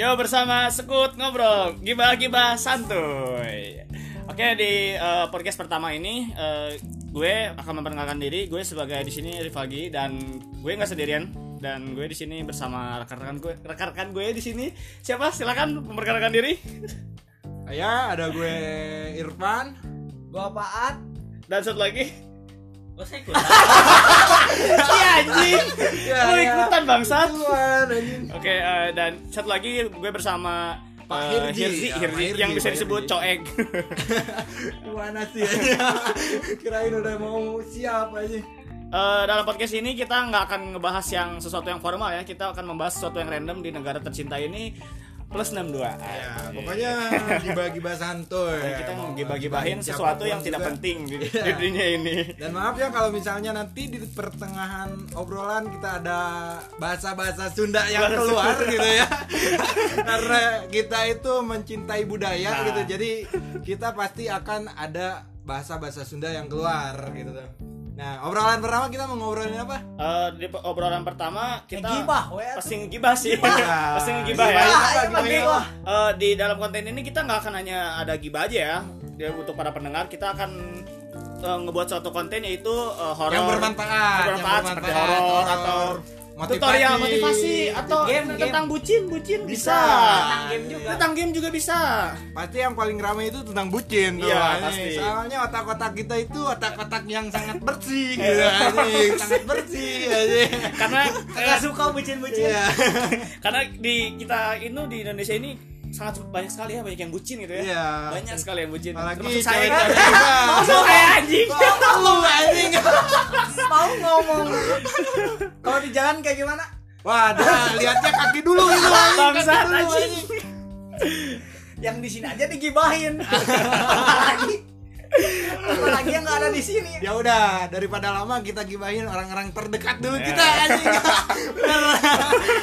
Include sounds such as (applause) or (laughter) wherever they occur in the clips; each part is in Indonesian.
Yo bersama Sekut Ngobrol Gibah-gibah santuy. Oke di eh, podcast pertama ini eh, Gue akan memperkenalkan diri. Gue sebagai di sini Rifalgi Dan gue nggak sendirian. Dan gue di sini bersama rekan-rekan gue Rekan-rekan gue di sini. Siapa? Silakan memperkenalkan diri. Ya, ada gue Irfan. Gua Paat. Dan satu lagi. Oh, saya bangsat. Oke, eh, dan satu lagi gue bersama Pak eh. Hirzi, Ya, yang bisa disebut coeg. (laughs) Mana sih? Kirain udah mau siap aja. Eh, dalam podcast ini kita nggak akan ngebahas yang sesuatu yang formal ya, kita akan membahas sesuatu yang random di negara tercinta ini plus 62. Ya, pokoknya gibah-gibah santuy. Dan kita Mau gibah-gibahin gibahin sesuatu yang tidak juga. penting di, Iya. di dunia ini. Dan maaf ya kalau misalnya nanti di pertengahan obrolan kita ada bahasa-bahasa Sunda yang Bahasa keluar Sunda. gitu ya. (laughs) Karena kita itu mencintai budaya Nah. gitu. Jadi kita pasti akan ada bahasa-bahasa Sunda yang keluar gitu. Nah, obrolan pertama kita mau ngobrolin apa? Eh, di obrolan pertama kita Ngegibah, we. pasti ngegibah sih, Gibah. (laughs) pasti ngegibah ya. Gibah, iya, gibah, gibah. Eh, di dalam konten ini kita nggak akan hanya ada gibah aja ya. Ya, untuk para pendengar kita akan eh, ngebuat suatu konten yaitu eh, horor yang bermanfaat, bermanfaat, yang seperti horor atau tutorial motivasi atau Game, tentang bucin bucin bisa, Tentang game juga. tentang game juga bisa Pasti yang paling ramai itu tentang bucin tuh. Iya, anjing. pasti. Soalnya otak-otak kita itu otak-otak yang sangat bersih Iya. gitu anjing. sangat bersih aja. karena Gak eh, suka bucin-bucin. Iya. karena di kita itu di Indonesia ini sangat banyak sekali ya banyak yang bucin gitu ya Iya. banyak sekali yang bucin Apalagi termasuk saya juga. termasuk saya anjing Lu anjing. Mau ngomong. Di jalan kayak gimana? Waduh, lihatnya kaki dulu itu (laughs) dulu, anjing. Yang di sini aja digibahin. Apalagi (laughs) apalagi yang nggak ada di sini. Ya udah, daripada lama kita gibahin orang-orang terdekat dulu Ya. kita anjing.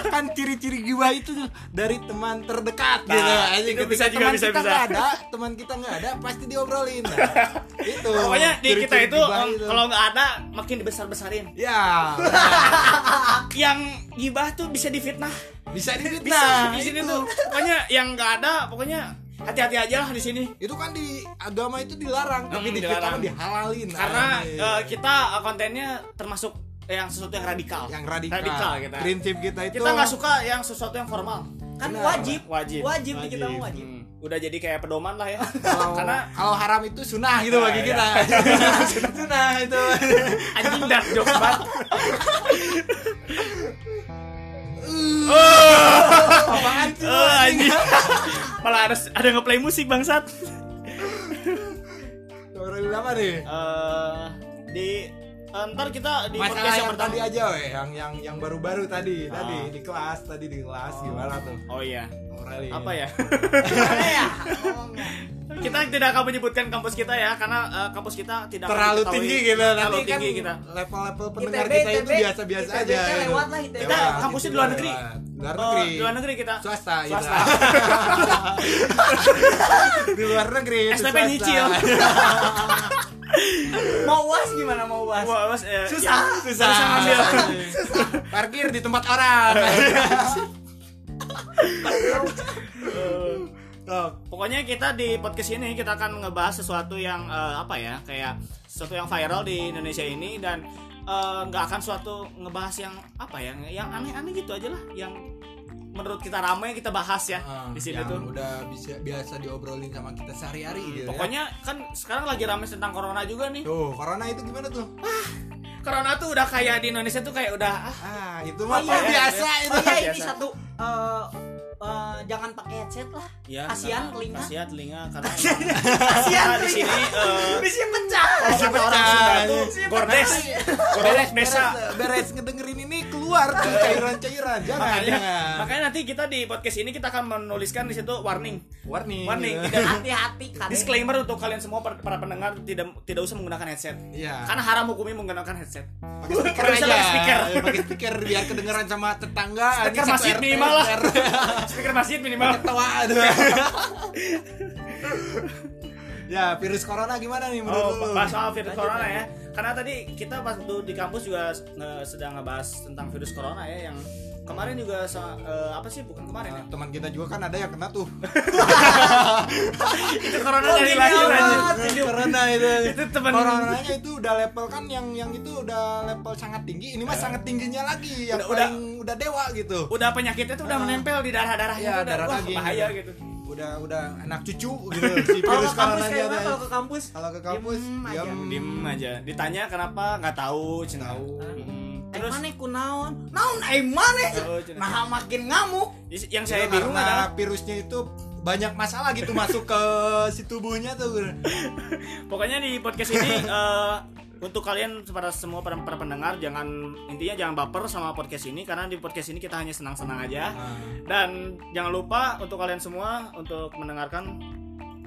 Kan ciri-ciri gibah itu tuh dari teman terdekat Nah, gitu anjing. itu bisa juga, teman bisa, kita bisa. nggak ada, teman kita nggak ada pasti diobrolin. Nah, itu. pokoknya di kita ciri-ciri itu gibah em, itu. kalau nggak ada makin dibesar besarin ya yang gibah tuh bisa difitnah bisa bisa difitnah. di sini itu. tuh pokoknya yang nggak ada pokoknya hati-hati aja lah di sini Itu kan di agama itu dilarang, tapi Hmm, di kita dilarang. dihalalin. karena eh, kita eh, kontennya termasuk yang sesuatu yang radikal yang radikal. radikal kita Prinsip kita itu kita nggak suka yang sesuatu yang formal Kan Benar. wajib. wajib Wajib di kita Wajib. mau wajib. Hmm, udah jadi kayak pedoman lah ya kalau (laughs) karena kalau haram itu sunnah gitu Nah, bagi iya. kita. (laughs) sunnah itu. anjing dark jokes banget (laughs) Apaan sih? Oh, anjing malah ada ada ngeplay musik bangsat Ngobrolin apa nih? Eh, di eh, ntar kita di Masalah podcast yang yang pertama tadi aja weh, yang yang yang baru-baru tadi, Ah. tadi di kelas, tadi di kelas gimana tuh? oh iya Ngobrolin. apa ya ya? (laughs) Kita tidak akan menyebutkan kampus kita ya karena eh, kampus kita tidak Terlalu tinggi gitu, terlalu kan tinggi kita level-level pendengar ITB, kita itu ITB, biasa-biasa ITB aja. gitu. lewat lah, ITB. Kita kampusnya di luar negeri. lewat. Luar Oh, negeri. di luar negeri kita Swasta, gitu. swasta (laughs) di luar negeri. swasta. nyicil. (laughs) Mau uas gimana mau uas? Wah, mas, eh, Susah. ya, Susah. susah ngambil Parkir di tempat orang. (laughs) Tuh. pokoknya kita di podcast ini kita akan ngebahas sesuatu yang eh, apa ya kayak sesuatu yang viral di Indonesia ini dan eh, nggak akan suatu ngebahas yang apa ya yang aneh-aneh gitu aja lah yang menurut kita ramai kita bahas ya Ah, di sini tuh udah bisa biasa diobrolin sama kita sehari-hari gitu ya. pokoknya kan sekarang lagi ramai tentang corona juga nih Tuh, corona itu gimana tuh? corona tuh udah kayak di Indonesia tuh kayak udah ah, Ah, itu Oh mah iya, biasa iya. itu. Iya ini satu eh, eh, jangan pakai headset lah. ya Kasihan telinga. kasihan telinga (laughs) karena Kasihan di sini eh, Bisa pecah. kalau Bisa pecah, Sunda tuh Bisa gordes pecah. gordes desa beres, beres ngedengerin ini keluar tuh cairan-cairan. Jangan, makanya jangan. makanya nanti kita di podcast ini kita akan menuliskan di situ warning warning. warning (laughs) tidak Hati-hati kan. disclaimer untuk kalian semua para pendengar tidak tidak usah menggunakan headset Iya. karena haram hukumnya menggunakan headset pakai speaker aja. pakai speaker. Ya, Pakai speaker biar kedengeran sama tetangga. Speaker masjid minimal lah. (laughs) Speaker masjid minimal Ketawa aduh. (laughs) Ya, virus corona gimana nih menurut Oh, lu? bahas soal virus Lanjut, corona ya. Karena tadi kita pas tuh di kampus juga sedang ngebahas tentang virus corona ya yang kemarin juga sa- eh, apa sih bukan kemarin ya? Nah, teman kita juga kan ada yang kena tuh. (laughs) Itu corona Oh, dari lahir aja. corona itu. Itu teman- Coronanya itu udah level kan yang yang itu udah level sangat tinggi. Ini mah sangat tingginya lagi yang Udah- udah- paling udah dewa gitu. Udah penyakitnya tuh udah Ah. menempel di darah-darahnya Iya, tuh udah, darah wah, daging. bahaya gitu. Udah udah anak cucu gitu si Kalau virus ke kampus kayak? Kalau ke kampus? Kalau ke kampus Diem aja. diam. Diem aja. Ditanya kenapa nggak tahu, cina. Tahu. Hmm, Terus mana kunaon? Naon eh mana? Nah makin ngamuk. yang Saya saya bingung karena adalah virusnya itu banyak masalah gitu masuk ke si tubuhnya tuh. pokoknya di podcast ini (laughs) eh, untuk kalian para semua para, para pendengar jangan intinya jangan baper sama podcast ini karena di podcast ini kita hanya senang-senang aja. Nah, dan jangan lupa untuk kalian semua untuk mendengarkan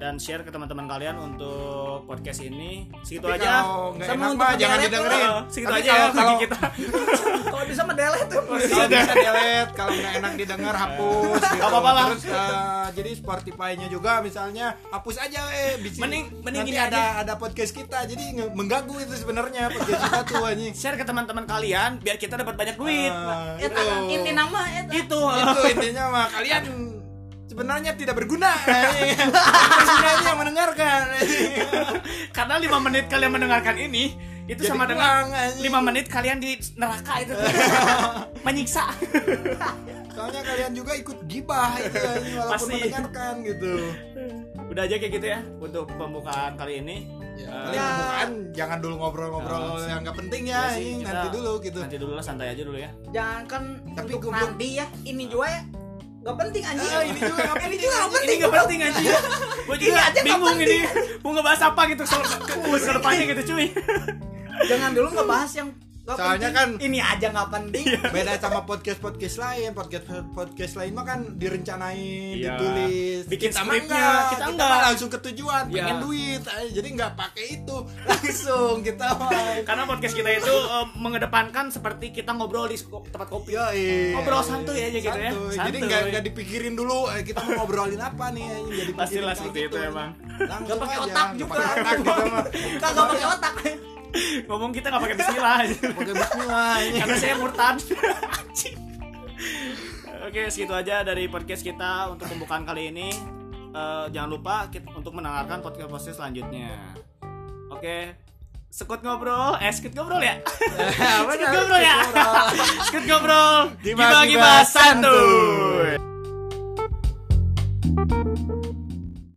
dan share ke teman-teman kalian untuk podcast ini segitu Tapi aja Sama enak untuk mah jangan didengerin. Segitu Tapi aja kalau- ya kalau- kita (laughs) Kalau bisa mendelete tuh. Kalau bisa delete, kalau nggak enak didengar hapus gitu. Apa-apa lah. Terus eh, jadi Spotify-nya juga misalnya hapus aja eh. Mending- mending nanti gini ada ada podcast kita. Jadi mengganggu itu sebenarnya podcast kita tuh anjing. share ke teman-teman kalian biar kita dapat banyak duit Eta itu. inti nama eta. itu itu intinya mah kalian sebenarnya tidak berguna. (laughs) Bergunanya yang mendengarkan (laughs) karena lima menit kalian mendengarkan ini itu Jadi sama kurang, dengan lima menit kalian di neraka itu (laughs) menyiksa soalnya kalian juga ikut gibah itu walaupun Pasti. mendengarkan gitu udah aja kayak gitu ya untuk pembukaan kali ini Ya, pembukaan jangan dulu ngobrol-ngobrol Oh, yang nggak penting Iya ya, sih, ini kita nanti dulu gitu. nanti dulu lah santai aja dulu ya Jangan kan Tapi untuk nanti ya. Ini juga ya. Gak penting anjing. Ah, ini juga nggak Ini penting, juga nggak ini penting. nggak penting. Aja gue Ini juga nggak bingung ini. mau ngebahas apa gitu soal ke, ke depannya gitu cuy? Jangan dulu ngebahas yang gak Soalnya penting. kan- ini aja nggak penting. Beda sama podcast-podcast lain, podcast podcast lain mah kan direncanain, Iya. ditulis. Bikin enggak, kita kita, enggak. langsung ke tujuan, Iya. pengen duit. Jadi nggak pakai itu, langsung kita karena podcast kita itu eh, mengedepankan seperti kita ngobrol di tempat kopi Yoi. Ngobrol santuy aja gitu ya. Santuy. Jadi nggak nggak dipikirin dulu eh, kita mau ngobrolin apa nih jadi Pastilah seperti itu emang. Nggak pakai otak nggak juga. Kagak pakai otak. Ngomong kita nggak pakai bismillah. Pakai bismillah karena saya murtad. Oke segitu aja dari podcast kita untuk pembukaan kali ini. Eh, jangan lupa kita, untuk mendengarkan podcast podcast selanjutnya. Oke sekut ngobrol. Eh sekut ngobrol ya? (laughs) Sekut ngobrol ya? Sekut ngobrol. (laughs) ngobrol. Gibah-gibah santuy